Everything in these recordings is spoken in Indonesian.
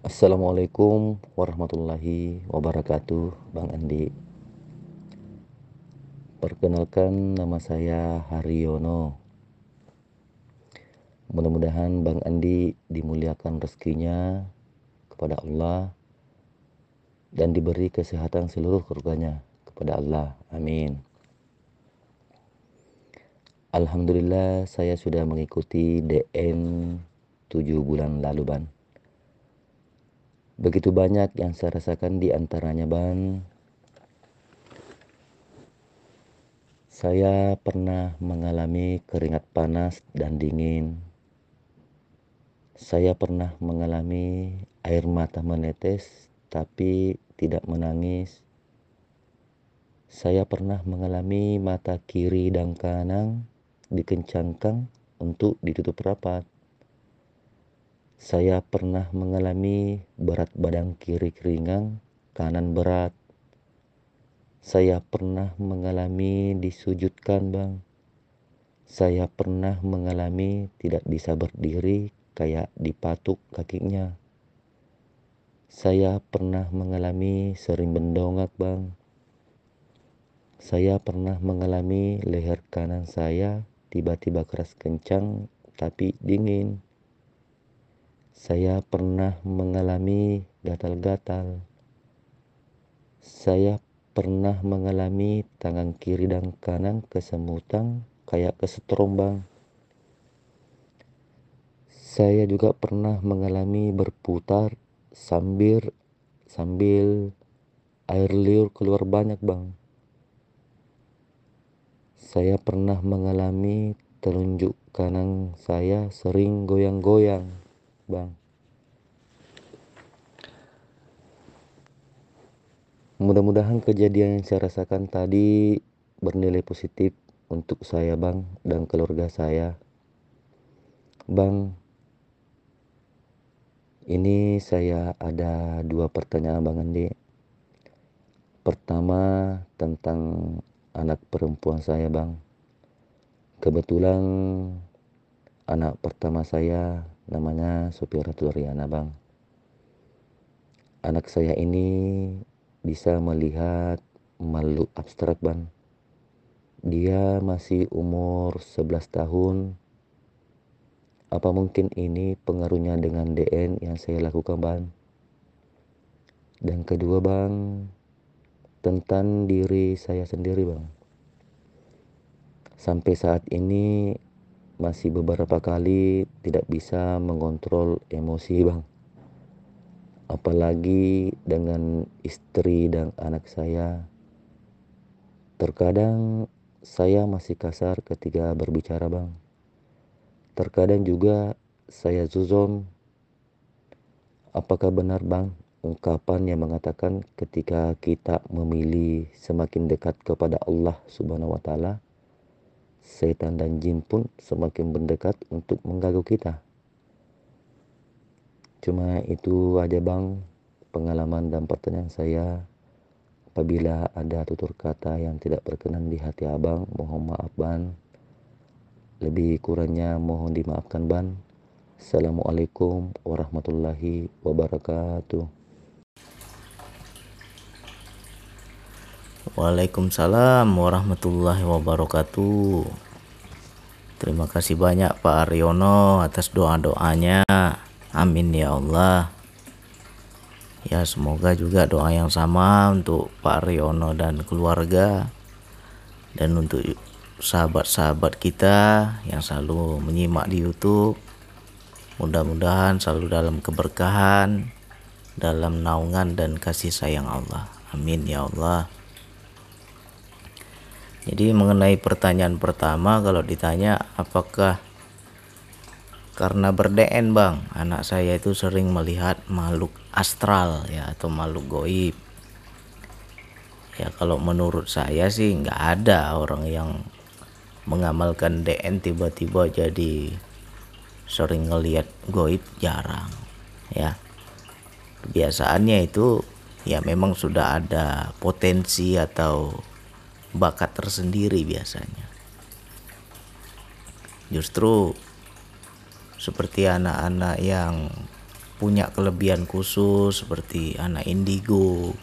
Assalamualaikum warahmatullahi wabarakatuh Bang Andi. Perkenalkan nama saya Haryono. Mudah-mudahan Bang Andi dimuliakan rezekinya kepada Allah Dan diberi kesehatan seluruh keluarganya kepada Allah. Amin. Alhamdulillah saya sudah mengikuti DN 7 bulan lalu Ban. Begitu banyak yang saya rasakan di antaranya Ban. Saya pernah mengalami keringat panas dan dingin. Saya pernah mengalami air mata menetes tapi tidak menangis. Saya pernah mengalami mata kiri dan kanan dikencangkan untuk ditutup rapat. Saya pernah mengalami berat badan kiri keringang, kanan berat. Saya pernah mengalami disujudkan, Bang. Saya pernah mengalami tidak bisa berdiri kayak dipatuk kakinya. Saya pernah mengalami sering mendongak, Bang. Saya pernah mengalami leher kanan saya tiba-tiba keras kencang tapi dingin. Saya pernah mengalami gatal-gatal. Saya pernah mengalami tangan kiri dan kanan kesemutan kayak kesetrombang. Saya juga pernah mengalami berputar sambil sambil air liur keluar banyak, Bang. Saya pernah mengalami telunjuk kanan saya sering goyang-goyang, Bang. Mudah-mudahan kejadian yang saya rasakan tadi bernilai positif untuk saya, Bang, dan keluarga saya. Bang, ini saya ada dua pertanyaan, Bang Andi. Pertama, tentang anak perempuan saya bang kebetulan anak pertama saya namanya Sopiara Tulariana bang anak saya ini bisa melihat makhluk abstrak bang. Dia masih umur 11 tahun. Apa mungkin ini pengaruhnya dengan DN yang saya lakukan bang? Dan kedua bang tentang diri saya sendiri bang. Sampai saat ini masih beberapa kali tidak bisa mengontrol emosi bang. Apalagi dengan istri dan anak saya. Terkadang saya masih kasar ketika berbicara bang. Terkadang juga saya zuzon apakah benar bang ungkapan yang mengatakan ketika kita memilih semakin dekat kepada Allah Subhanahu wa taala setan dan jin pun semakin mendekat untuk mengganggu kita. Cuma itu aja Bang pengalaman dan pertanyaan saya. Apabila ada tutur kata yang tidak berkenan di hati Abang, mohon maaf Ban. Lebih kurangnya mohon dimaafkan Ban. Assalamualaikum warahmatullahi wabarakatuh. Waalaikumsalam warahmatullahi wabarakatuh. Terima kasih banyak Pak Aryono atas doa-doanya. Amin ya Allah. Ya semoga juga doa yang sama untuk Pak Aryono dan keluarga dan untuk sahabat-sahabat kita yang selalu menyimak di YouTube. Mudah-mudahan selalu dalam keberkahan, dalam naungan dan kasih sayang Allah. Amin ya Allah. Jadi mengenai pertanyaan pertama kalau ditanya apakah karena berDN bang? Anak saya itu sering melihat makhluk astral ya atau makhluk goib. Ya kalau menurut saya sih nggak ada orang yang mengamalkan DN tiba-tiba jadi sering ngelihat goib jarang ya. Kebiasaannya itu ya memang sudah ada potensi atau bakat tersendiri biasanya. Justru seperti anak-anak yang punya kelebihan khusus seperti anak indigo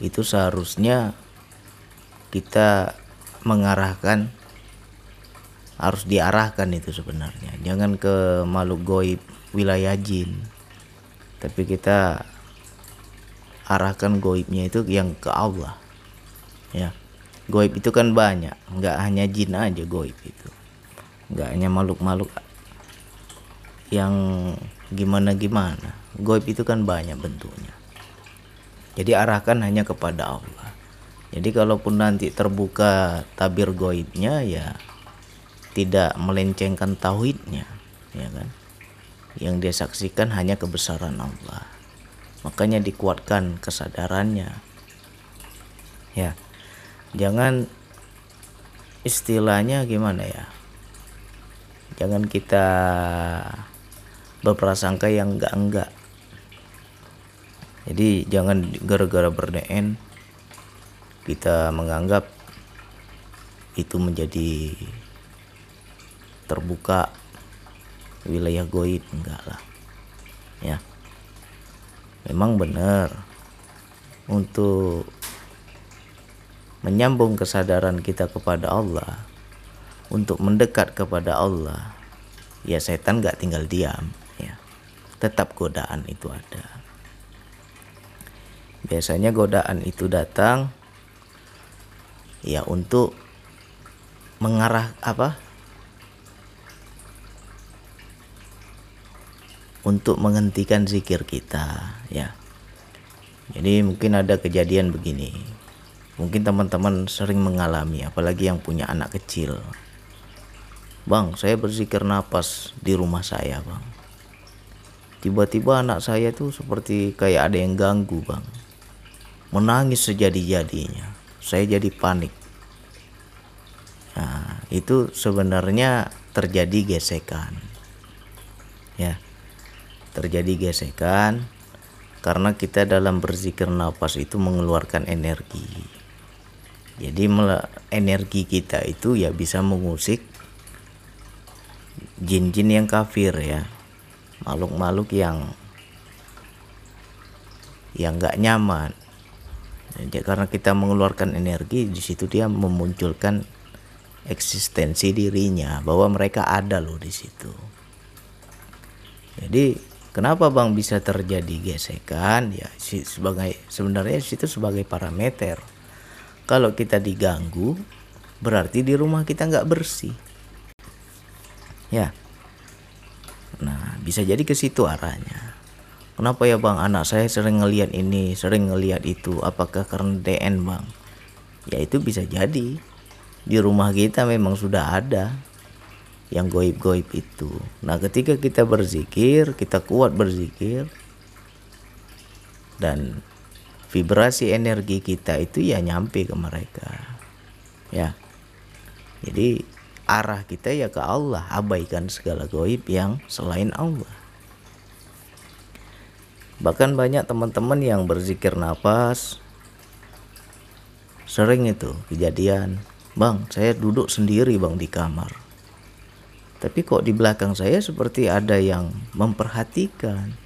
itu seharusnya kita mengarahkan harus diarahkan itu sebenarnya jangan ke makhluk goib wilayah jin tapi kita arahkan goibnya itu yang ke Allah ya goib itu kan banyak. Nggak hanya jin aja goib itu. Nggak hanya makhluk-makhluk yang gimana gimana. Goib itu kan banyak bentuknya. Jadi arahkan hanya kepada Allah. Jadi kalaupun nanti terbuka tabir goibnya ya tidak melencengkan tauhidnya ya kan? Yang dia saksikan hanya kebesaran Allah. Makanya dikuatkan kesadarannya. Ya jangan istilahnya gimana ya? Jangan kita berprasangka yang enggak-enggak. Jadi jangan gara-gara berdn kita menganggap itu menjadi terbuka wilayah goib enggak lah. Ya. Memang benar. Untuk menyambung kesadaran kita kepada Allah untuk mendekat kepada Allah ya setan gak tinggal diam tetap godaan itu ada. Biasanya godaan itu datang ya untuk mengarah apa? Untuk menghentikan zikir kita, ya. Jadi mungkin ada kejadian begini. Mungkin teman-teman sering mengalami apalagi yang punya anak kecil. Bang, saya berzikir napas di rumah saya, Bang. Tiba-tiba anak saya tuh seperti kayak ada yang ganggu bang. Menangis sejadi-jadinya. Saya jadi panik. Nah itu sebenarnya terjadi gesekan. Ya terjadi gesekan karena kita dalam berzikir nafas itu mengeluarkan energi jadi energi kita itu ya bisa mengusik jin-jin yang kafir ya. Makhluk-makhluk yang yang nggak nyaman. Jadi karena kita mengeluarkan energi di situ dia memunculkan eksistensi dirinya bahwa mereka ada loh di situ. Jadi kenapa bang bisa terjadi gesekan? Ya sebagai sebenarnya situ sebagai parameter kalau kita diganggu berarti di rumah kita nggak bersih ya Nah, bisa jadi ke situ arahnya. Kenapa ya bang anak saya sering ngelihat ini, sering ngelihat itu, apakah karena DN bang? Ya itu bisa jadi. Di rumah kita memang sudah ada yang goib-goib itu. Nah ketika kita berzikir, kita kuat berzikir, dan vibrasi energi kita itu ya nyampe ke mereka. Ya. Jadi arah kita ya ke Allah abaikan segala goib yang selain Allah bahkan banyak teman-teman yang berzikir nafas sering itu kejadian bang saya duduk sendiri bang di kamar tapi kok di belakang saya seperti ada yang memperhatikan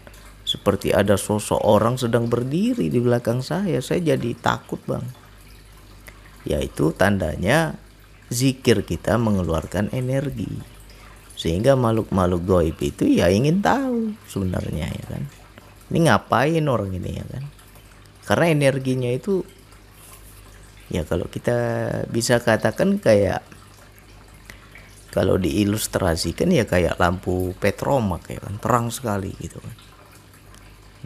seperti ada sosok orang sedang berdiri di belakang saya saya jadi takut bang. Yaitu tandanya zikir kita mengeluarkan energi. Sehingga makhluk-makhluk goib itu ya ingin tahu sebenarnya ya kan? Ini ngapain orang ini ya kan? Karena energinya itu ya kalau kita bisa katakan kayak kalau diilustrasikan ya kayak lampu petromak ya kan? Terang sekali gitu kan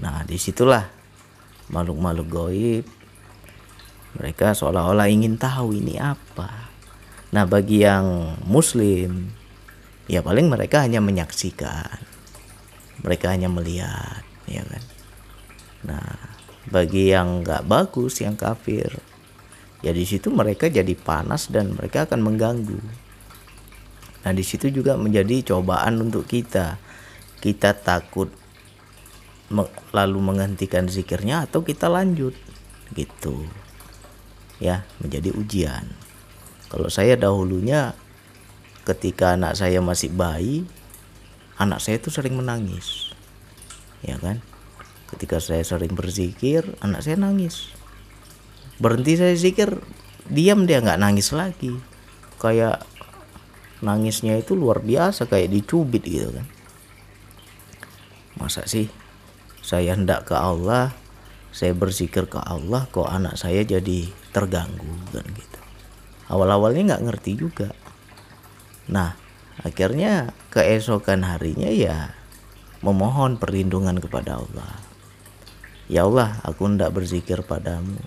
nah di situlah makhluk-makhluk goib mereka seolah-olah ingin tahu ini apa Nah, bagi yang muslim ya paling mereka hanya menyaksikan. Mereka hanya melihat, ya kan. Nah, bagi yang nggak bagus, yang kafir, ya di situ mereka jadi panas dan mereka akan mengganggu. Nah, di situ juga menjadi cobaan untuk kita. Kita takut lalu menghentikan zikirnya atau kita lanjut gitu. Ya, menjadi ujian. Kalau saya dahulunya ketika anak saya masih bayi, anak saya itu sering menangis. ya kan ketika saya sering berzikir anak saya nangis berhenti saya zikir diam dia nggak nangis lagi kayak nangisnya itu luar biasa kayak dicubit gitu kan masa sih saya hendak ke Allah saya berzikir ke Allah kok anak saya jadi terganggu kan gitu. Awal-awalnya nggak ngerti juga. Nah akhirnya keesokan harinya ya memohon perlindungan kepada Allah. Ya Allah aku hendak berzikir padamu.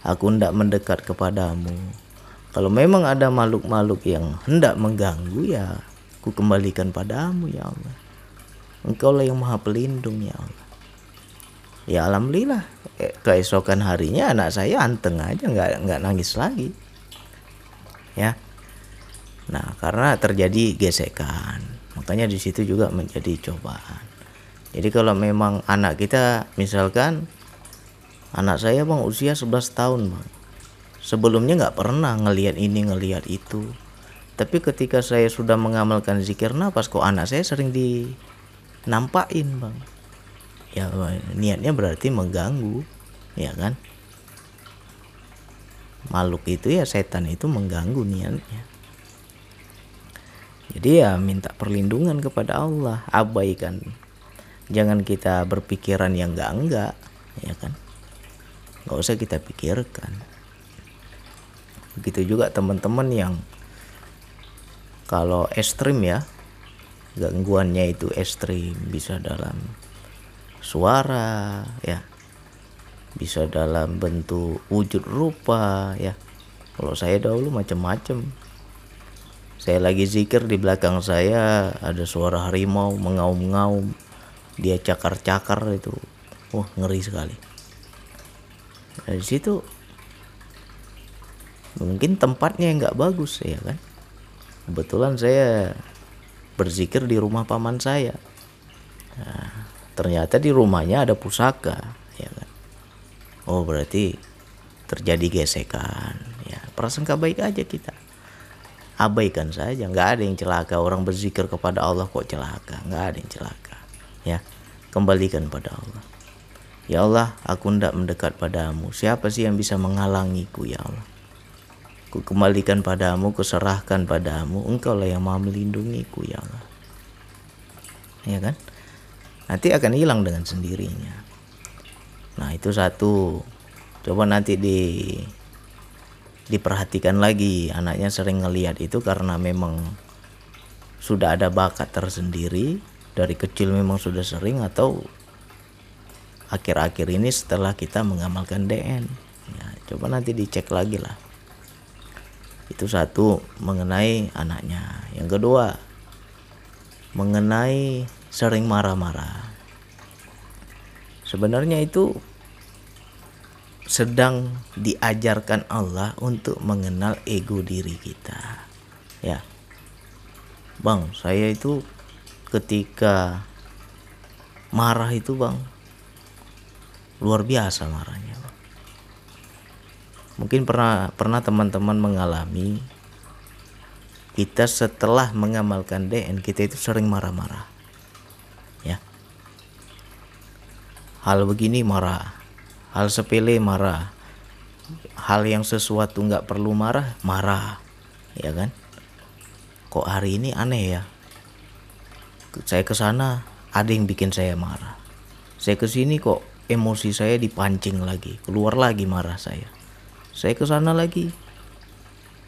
Aku hendak mendekat kepadamu. Kalau memang ada makhluk-makhluk yang hendak mengganggu ya aku kembalikan padamu ya Allah. Engkau lah yang maha pelindung ya Allah ya alhamdulillah. Eh, keesokan harinya anak saya anteng aja nggak nggak nangis lagi. Ya. Nah karena terjadi gesekan makanya di situ juga menjadi cobaan. Jadi kalau memang anak kita misalkan anak saya bang usia 11 tahun bang. Sebelumnya nggak pernah ngelihat ini ngelihat itu. Tapi ketika saya sudah mengamalkan zikir nafas kok anak saya sering dinampain bang ya niatnya berarti mengganggu ya kan? Makhluk itu ya setan itu mengganggu niatnya. Jadi ya minta perlindungan kepada Allah abaikan. Jangan kita berpikiran yang enggak enggak ya kan? Nggak usah kita pikirkan. Begitu juga teman-teman yang kalau ekstrim ya gangguannya itu ekstrim bisa dalam suara ya. Bisa dalam bentuk wujud rupa ya. Kalau saya dahulu macam-macam. Saya lagi zikir di belakang saya ada suara harimau mengaum-ngaum. Dia cakar-cakar itu. Wah ngeri sekali. Dari situ mungkin tempatnya nggak bagus ya kan? Kebetulan saya berzikir di rumah paman saya. Nah, ternyata di rumahnya ada pusaka ya kan? Oh berarti terjadi gesekan ya. Prasangka baik aja kita. Abaikan saja nggak ada yang celaka. Orang berzikir kepada Allah kok celaka? Nggak ada yang celaka ya. Kembalikan pada Allah. Ya Allah aku hendak mendekat padamu. Siapa sih yang bisa menghalangiku ya Allah? Ku kembalikan padamu kuserahkan padamu. Engkau lah yang maha melindungiku ya Allah. Ya kan nanti akan hilang dengan sendirinya. Nah itu satu. Coba nanti di diperhatikan lagi. Anaknya sering ngelihat itu karena memang sudah ada bakat tersendiri. Dari kecil memang sudah sering atau akhir-akhir ini setelah kita mengamalkan DN ya, coba nanti dicek lagi lah. Itu satu mengenai anaknya. Yang kedua mengenai sering marah-marah. Sebenarnya itu sedang diajarkan Allah untuk mengenal ego diri kita. Ya. Bang saya itu ketika marah itu Bang luar biasa marahnya bang. mungkin pernah pernah teman-teman mengalami kita setelah mengamalkan DN kita itu sering marah-marah ya hal begini marah. Hal sepele marah. Hal yang sesuatu nggak perlu marah marah. Ya kan? Kok hari ini aneh ya? Saya ke sana ada yang bikin saya marah. Saya ke sini kok emosi saya dipancing lagi keluar lagi marah saya. Saya ke sana lagi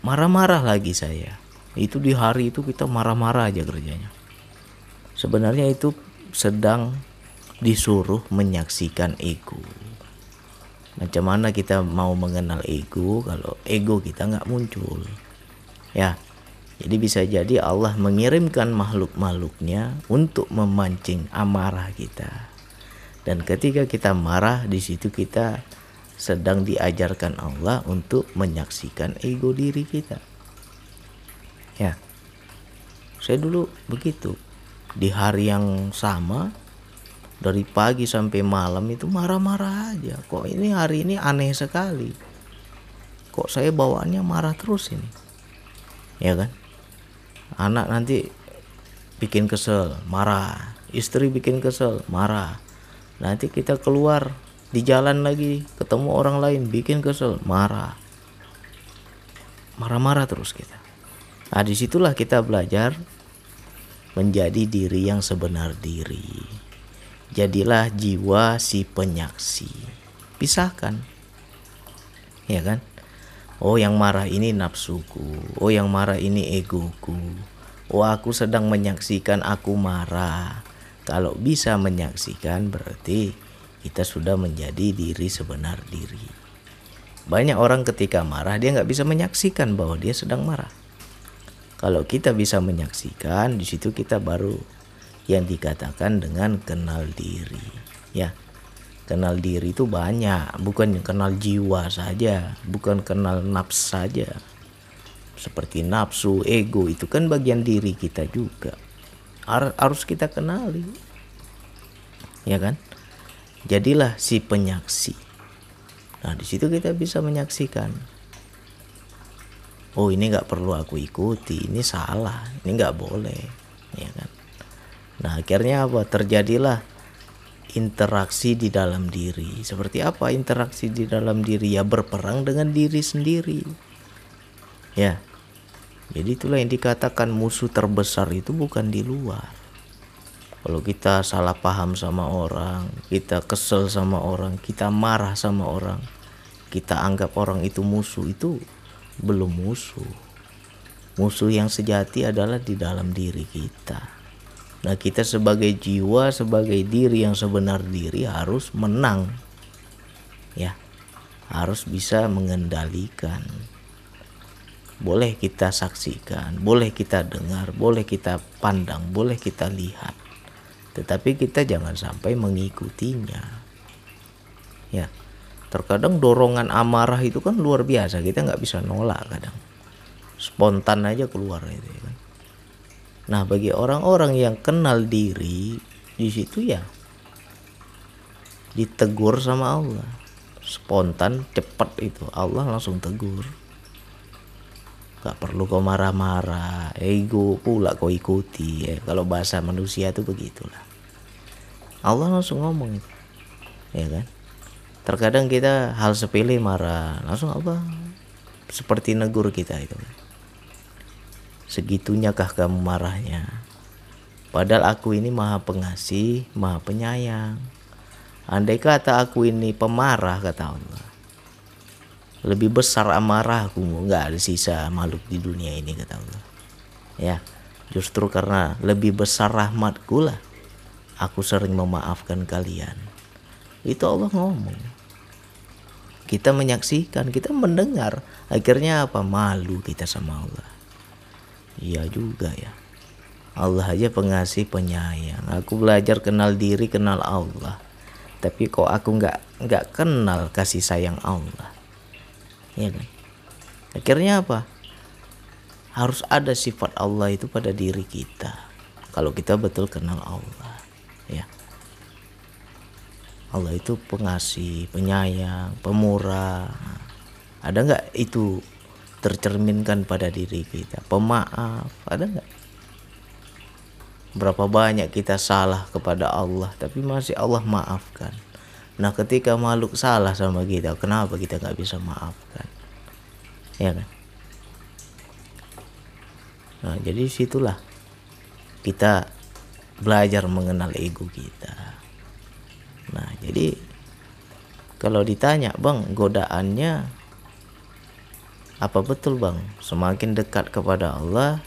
marah-marah lagi saya. Itu di hari itu kita marah-marah aja kerjanya. Sebenarnya itu sedang disuruh menyaksikan ego. Macam mana kita mau mengenal ego kalau ego kita nggak muncul? Ya jadi bisa jadi Allah mengirimkan makhluk-makhluknya untuk memancing amarah kita. Dan ketika kita marah di situ kita sedang diajarkan Allah untuk menyaksikan ego diri kita. Ya saya dulu begitu. Di hari yang sama dari pagi sampai malam itu marah-marah aja. Kok ini hari ini aneh sekali. Kok saya bawaannya marah terus ini? Ya kan? Anak nanti bikin kesel marah. Istri bikin kesel marah. Nanti kita keluar di jalan lagi ketemu orang lain bikin kesel marah. Marah-marah terus kita. Nah di situlah kita belajar menjadi diri yang sebenar diri jadilah jiwa si penyaksi. Pisahkan. Ya kan? Oh yang marah ini nafsuku. Oh yang marah ini egoku. Oh aku sedang menyaksikan aku marah. Kalau bisa menyaksikan berarti kita sudah menjadi diri sebenar diri. Banyak orang ketika marah dia nggak bisa menyaksikan bahwa dia sedang marah. Kalau kita bisa menyaksikan, di situ kita baru yang dikatakan dengan kenal diri. Ya, kenal diri itu banyak, bukan kenal jiwa saja, bukan kenal nafs saja. Seperti nafsu, ego itu kan bagian diri kita juga. Harus kita kenali. Ya kan? Jadilah si penyaksi. Nah di situ kita bisa menyaksikan. Oh ini nggak perlu aku ikuti ini salah ini nggak boleh. Ya kan nah akhirnya apa terjadilah interaksi di dalam diri seperti apa interaksi di dalam diri ya berperang dengan diri sendiri ya jadi itulah yang dikatakan musuh terbesar itu bukan di luar. Kalau kita salah paham sama orang, kita kesel sama orang, kita marah sama orang, kita anggap orang itu musuh itu belum musuh. Musuh yang sejati adalah di dalam diri kita. Nah, kita sebagai jiwa, sebagai diri yang sebenar diri harus menang. Ya. Harus bisa mengendalikan boleh kita saksikan, boleh kita dengar, boleh kita pandang, boleh kita lihat. Tetapi kita jangan sampai mengikutinya. Ya, terkadang dorongan amarah itu kan luar biasa, kita nggak bisa nolak kadang. Spontan aja keluar itu ya kan. Nah, bagi orang-orang yang kenal diri di situ ya ditegur sama Allah. Spontan cepat itu Allah langsung tegur Gak perlu kau marah-marah, ego pula kau ikuti. Ya. Kalau bahasa manusia itu begitulah. Allah langsung ngomong itu, ya kan? Terkadang kita hal sepele marah, langsung apa? Seperti negur kita itu. Segitunya kah kamu marahnya? Padahal aku ini maha pengasih, maha penyayang. Andai kata aku ini pemarah kata Allah. Lebih besar amarahku nggak ada sisa makhluk di dunia ini kata Allah. Ya justru karena lebih besar rahmatku lah aku sering memaafkan kalian. Itu Allah ngomong. Kita menyaksikan kita mendengar. Akhirnya apa? Malu kita sama Allah iya juga ya. Allah aja pengasih penyayang. Aku belajar kenal diri kenal Allah. Tapi kok aku nggak nggak kenal kasih sayang Allah? Ya kan? Akhirnya apa? Harus ada sifat Allah itu pada diri kita. Kalau kita betul kenal Allah ya. Allah itu pengasih penyayang pemurah. Ada nggak itu tercerminkan pada diri kita pemaaf ada nggak berapa banyak kita salah kepada Allah tapi masih Allah maafkan Nah ketika makhluk salah sama kita, kenapa kita nggak bisa maafkan? Ya kan? Nah jadi situlah kita belajar mengenal ego kita. Nah jadi kalau ditanya bang godaannya apa betul bang? Semakin dekat kepada Allah,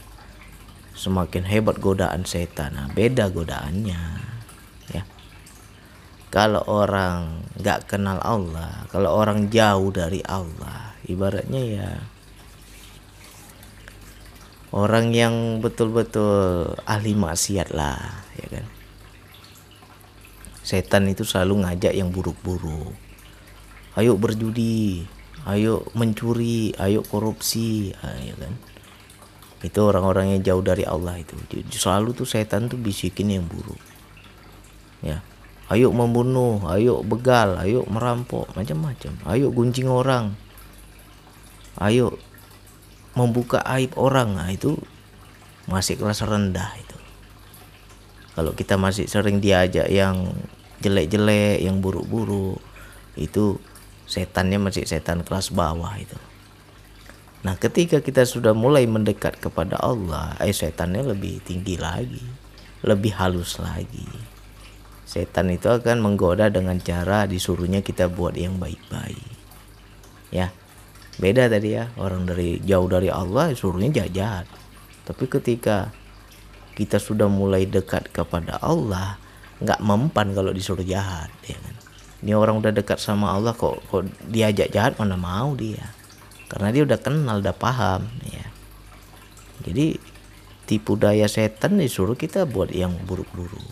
semakin hebat godaan setan. Nah beda godaannya kalau orang nggak kenal Allah, kalau orang jauh dari Allah, ibaratnya ya orang yang betul-betul ahli maksiat lah, ya kan. Setan itu selalu ngajak yang buruk-buruk. Ayo berjudi, ayo mencuri, ayo korupsi, ah, ya kan. Itu orang-orang yang jauh dari Allah itu. Selalu tuh setan tuh bisikin yang buruk. Ya, ayo membunuh ayo begal ayo merampok macam-macam ayo gunjing orang ayo membuka aib orang nah itu masih kelas rendah itu kalau kita masih sering diajak yang jelek-jelek yang buruk-buruk itu setannya masih setan kelas bawah itu. Nah ketika kita sudah mulai mendekat kepada Allah eh setannya lebih tinggi lagi lebih halus lagi. Setan itu akan menggoda dengan cara disuruhnya kita buat yang baik-baik. Ya beda tadi ya orang dari jauh dari Allah suruhnya jahat. Tapi ketika kita sudah mulai dekat kepada Allah nggak mempan kalau disuruh jahat ya kan ini orang udah dekat sama Allah kok kok diajak jahat mana mau dia. Karena dia udah kenal udah paham ya. Jadi tipu daya setan disuruh kita buat yang buruk-buruk.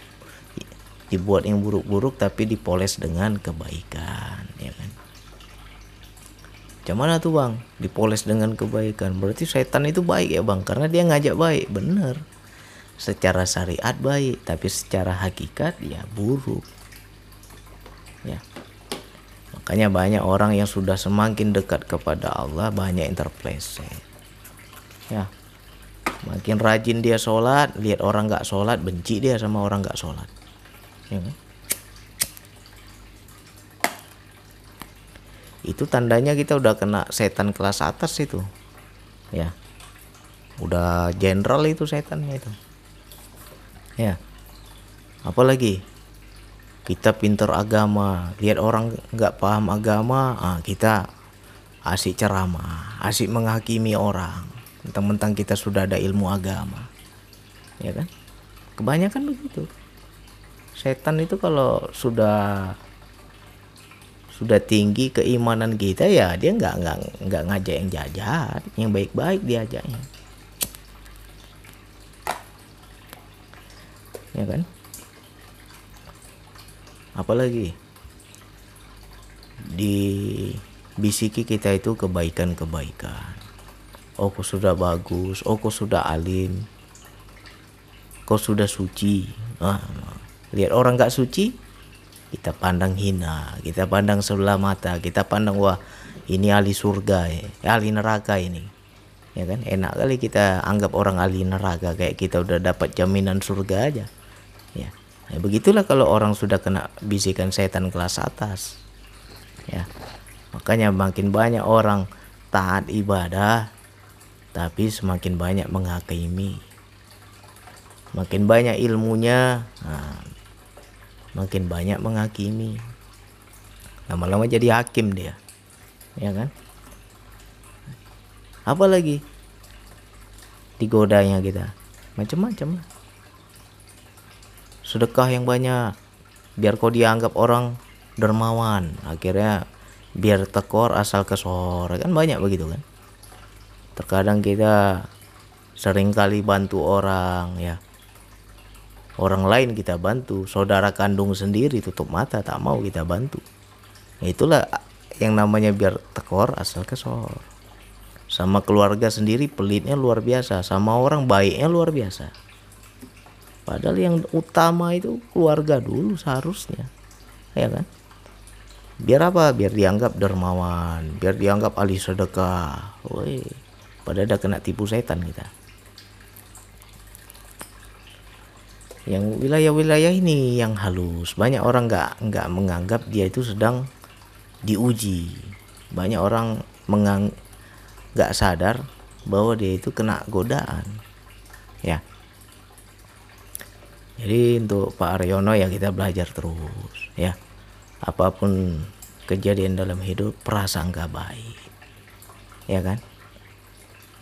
Dibuat yang buruk-buruk tapi dipoles dengan kebaikan ya kan? Cuman tuh bang? Dipoles dengan kebaikan. Berarti setan itu baik ya bang? Karena dia ngajak baik. Bener. Secara syariat baik tapi secara hakikat ya buruk ya. Makanya banyak orang yang sudah semakin dekat kepada Allah banyak yang terpleset. Ya. Makin rajin dia sholat lihat orang nggak sholat benci dia sama orang nggak sholat. Ya kan? itu tandanya kita udah kena setan kelas atas itu. Ya. Udah jenderal itu setannya itu. Ya. Apalagi kita pinter agama. Lihat orang nggak paham agama ah, kita asik ceramah asik menghakimi orang. Mentang-mentang kita sudah ada ilmu agama. Ya kan? Kebanyakan begitu. Setan itu kalau sudah sudah tinggi keimanan kita ya dia nggak nggak nggak ngajak yang jahat. Yang baik-baik diajaknya ya kan apalagi di bisiki kita itu kebaikan-kebaikan. Oh kau sudah bagus. Oh kau sudah alim. Kau sudah suci. Ah, lihat orang gak suci kita pandang hina kita pandang sebelah mata kita pandang wah ini ahli surga ya ahli neraka ini. Ya kan? Enak kali kita anggap orang ahli neraka kayak kita udah dapat jaminan surga aja. Ya nah, begitulah kalau orang sudah kena bisikan setan kelas atas. Ya makanya makin banyak orang taat ibadah tapi semakin banyak menghakimi. Makin banyak ilmunya nah, makin banyak menghakimi. Lama-lama jadi hakim dia ya kan? Apalagi digodanya kita. Macam-macam lah sedekah yang banyak. Biar kau dianggap orang dermawan. Akhirnya biar tekor asal kesor kan banyak begitu kan? Terkadang kita sering kali bantu orang ya. Orang lain kita bantu. Saudara kandung sendiri tutup mata tak mau kita bantu. Itulah yang namanya biar tekor asal kesor sama keluarga sendiri pelitnya luar biasa. Sama orang baiknya luar biasa Padahal yang utama itu keluarga dulu seharusnya. Ya kan? Biar apa? Biar dianggap dermawan, biar dianggap ahli sedekah. Woi, padahal udah kena tipu setan kita. Yang wilayah-wilayah ini yang halus, banyak orang nggak nggak menganggap dia itu sedang diuji. Banyak orang mengang nggak sadar bahwa dia itu kena godaan. Ya, jadi untuk Pak Aryono ya kita belajar terus ya. Apa pun kejadian dalam hidup prasangka baik ya kan?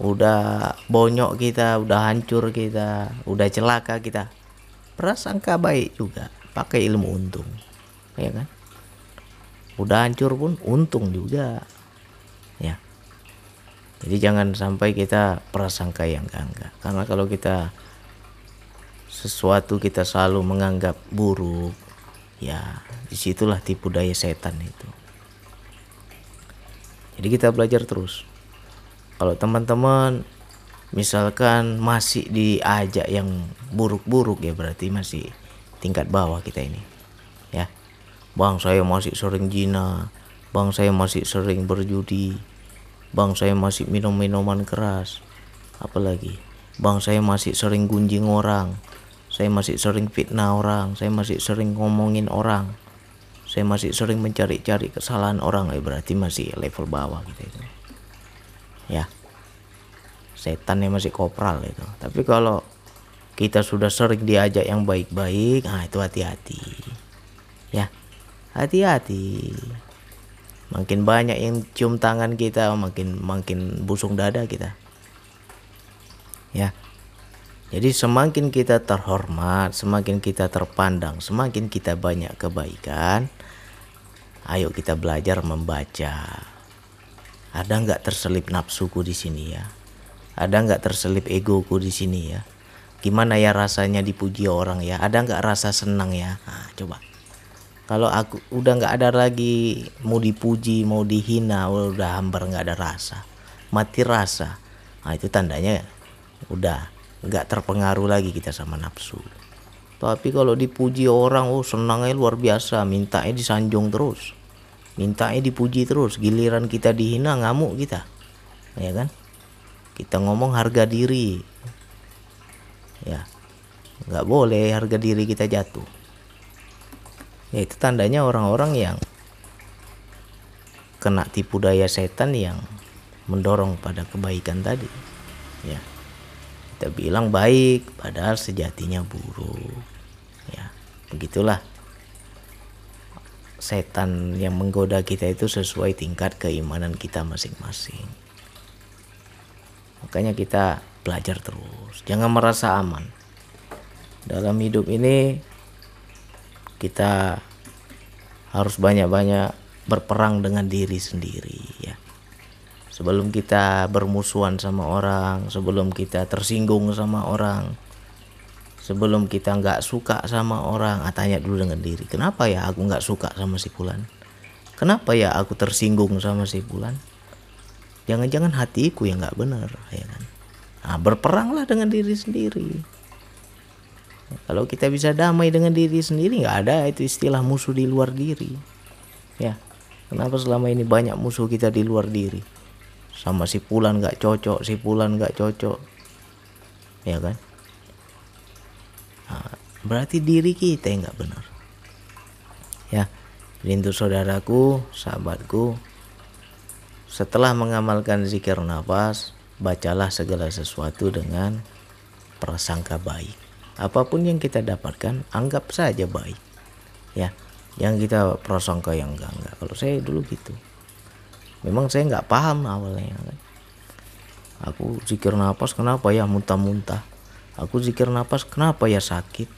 Udah bonyok kita udah hancur kita udah celaka kita prasangka baik juga. Pakai ilmu untung ya kan? Udah hancur pun untung juga ya. Jadi jangan sampai kita prasangka yang enggak karena kalau kita sesuatu kita selalu menganggap buruk ya di situlah tipu daya setan itu. Jadi kita belajar terus. Kalau teman-teman misalkan masih diajak yang buruk-buruk ya berarti masih tingkat bawah kita ini ya. Bang saya masih sering jina. Bang saya masih sering berjudi. Bang saya masih minum minuman keras. Apalagi? Bang saya masih sering gunjing orang saya masih sering fitnah orang saya masih sering ngomongin orang. Saya masih sering mencari-cari kesalahan orang ya berarti masih level bawah gitu itu. Ya. Setan yang masih kopral itu. Tapi kalau kita sudah sering diajak yang baik-baik nah itu hati-hati. Ya. Hati-hati. Makin banyak yang cium tangan kita makin makin busung dada kita. Ya jadi semakin kita terhormat, semakin kita terpandang, semakin kita banyak kebaikan. Ayo kita belajar membaca. Ada nggak terselip nafsuku di sini ya? Ada nggak terselip egoku di sini ya? Gimana ya rasanya dipuji orang ya? Ada nggak rasa senang ya? Nah, coba. Kalau aku udah nggak ada lagi mau dipuji, mau dihina, udah hambar nggak ada rasa, mati rasa. Nah itu tandanya udah nggak terpengaruh lagi kita sama nafsu. Tapi kalau dipuji orang oh senangnya luar biasa mintanya disanjung terus. Mintanya dipuji terus giliran kita dihina ngamuk kita. Ya kan? Kita ngomong harga diri. Ya. Nggak boleh harga diri kita jatuh. Ya itu tandanya orang-orang yang kena tipu daya setan yang mendorong pada kebaikan tadi. Ya kita bilang baik padahal sejatinya buruk. Ya begitulah. Setan yang menggoda kita itu sesuai tingkat keimanan kita masing-masing. Makanya kita belajar terus. Jangan merasa aman. Dalam hidup ini kita harus banyak-banyak berperang dengan diri sendiri ya sebelum kita bermusuhan sama orang sebelum kita tersinggung sama orang sebelum kita nggak suka sama orang ah, tanya dulu dengan diri kenapa ya aku nggak suka sama si Pulan kenapa ya aku tersinggung sama si Pulan jangan-jangan hatiku yang nggak benar ya kan? Nah, berperanglah dengan diri sendiri. Kalau kita bisa damai dengan diri sendiri nggak ada itu istilah musuh di luar diri. Ya kenapa selama ini banyak musuh kita di luar diri sama si Pulan nggak cocok si Pulan nggak cocok. Ya kan? Nah, berarti diri kita yang nggak benar. Ya untuk saudaraku sahabatku setelah mengamalkan zikir nafas bacalah segala sesuatu dengan prasangka baik. Apa pun yang kita dapatkan anggap saja baik. Ya yang kita prasangka yang enggak enggak. Kalau saya dulu gitu memang saya nggak paham awalnya. Aku zikir nafas kenapa ya muntah-muntah? Aku zikir nafas kenapa ya sakit?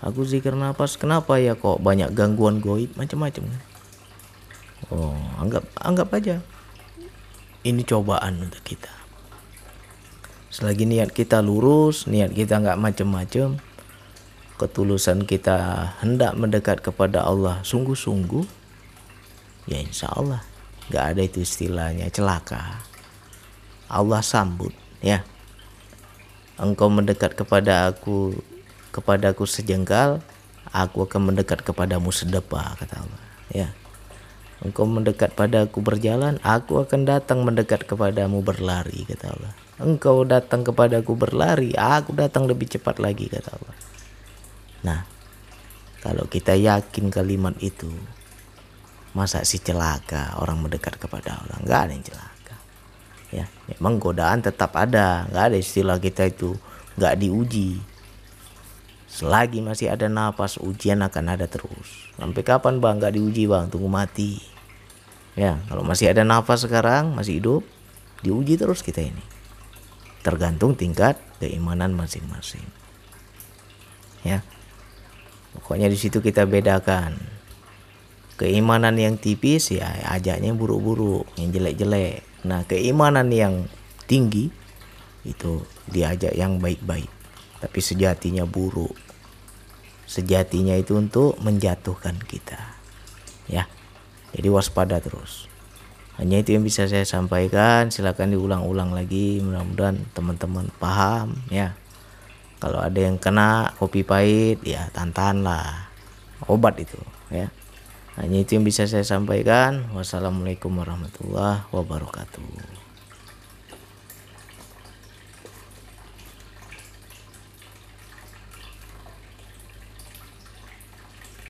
Aku zikir nafas kenapa ya kok banyak gangguan goib? Macam-macam. Oh anggap anggap aja. Ini cobaan untuk kita. Selagi niat kita lurus niat kita nggak macam-macam ketulusan kita hendak mendekat kepada Allah sungguh-sungguh ya insya Allah nggak ada itu istilahnya celaka. Allah sambut ya. Engkau mendekat kepada aku kepadaku sejengkal aku akan mendekat kepadamu sedepa kata Allah ya. Engkau mendekat padaku berjalan aku akan datang mendekat kepadamu berlari kata Allah. Engkau datang kepadaku berlari aku datang lebih cepat lagi kata Allah. Nah kalau kita yakin kalimat itu masa si celaka orang mendekat kepada Allah? Nggak ada yang celaka. Ya memang godaan tetap ada. Nggak ada istilah kita itu nggak diuji. Selagi masih ada nafas ujian akan ada terus. Sampai kapan bang? Nggak diuji bang? Tunggu mati. Ya kalau masih ada nafas sekarang masih hidup diuji terus kita ini. Tergantung tingkat keimanan masing-masing. Ya pokoknya di situ kita bedakan keimanan yang tipis ya ajaknya buruk-buruk yang jelek-jelek. Nah keimanan yang tinggi itu diajak yang baik-baik tapi sejatinya buruk. Sejatinya itu untuk menjatuhkan kita ya. Jadi waspada terus. Hanya itu yang bisa saya sampaikan. Silakan diulang-ulang lagi mudah-mudahan teman-teman paham ya. Kalau ada yang kena kopi pahit ya tantanlah obat itu ya hanya itu yang bisa saya sampaikan. Wassalamualaikum warahmatullahi wabarakatuh.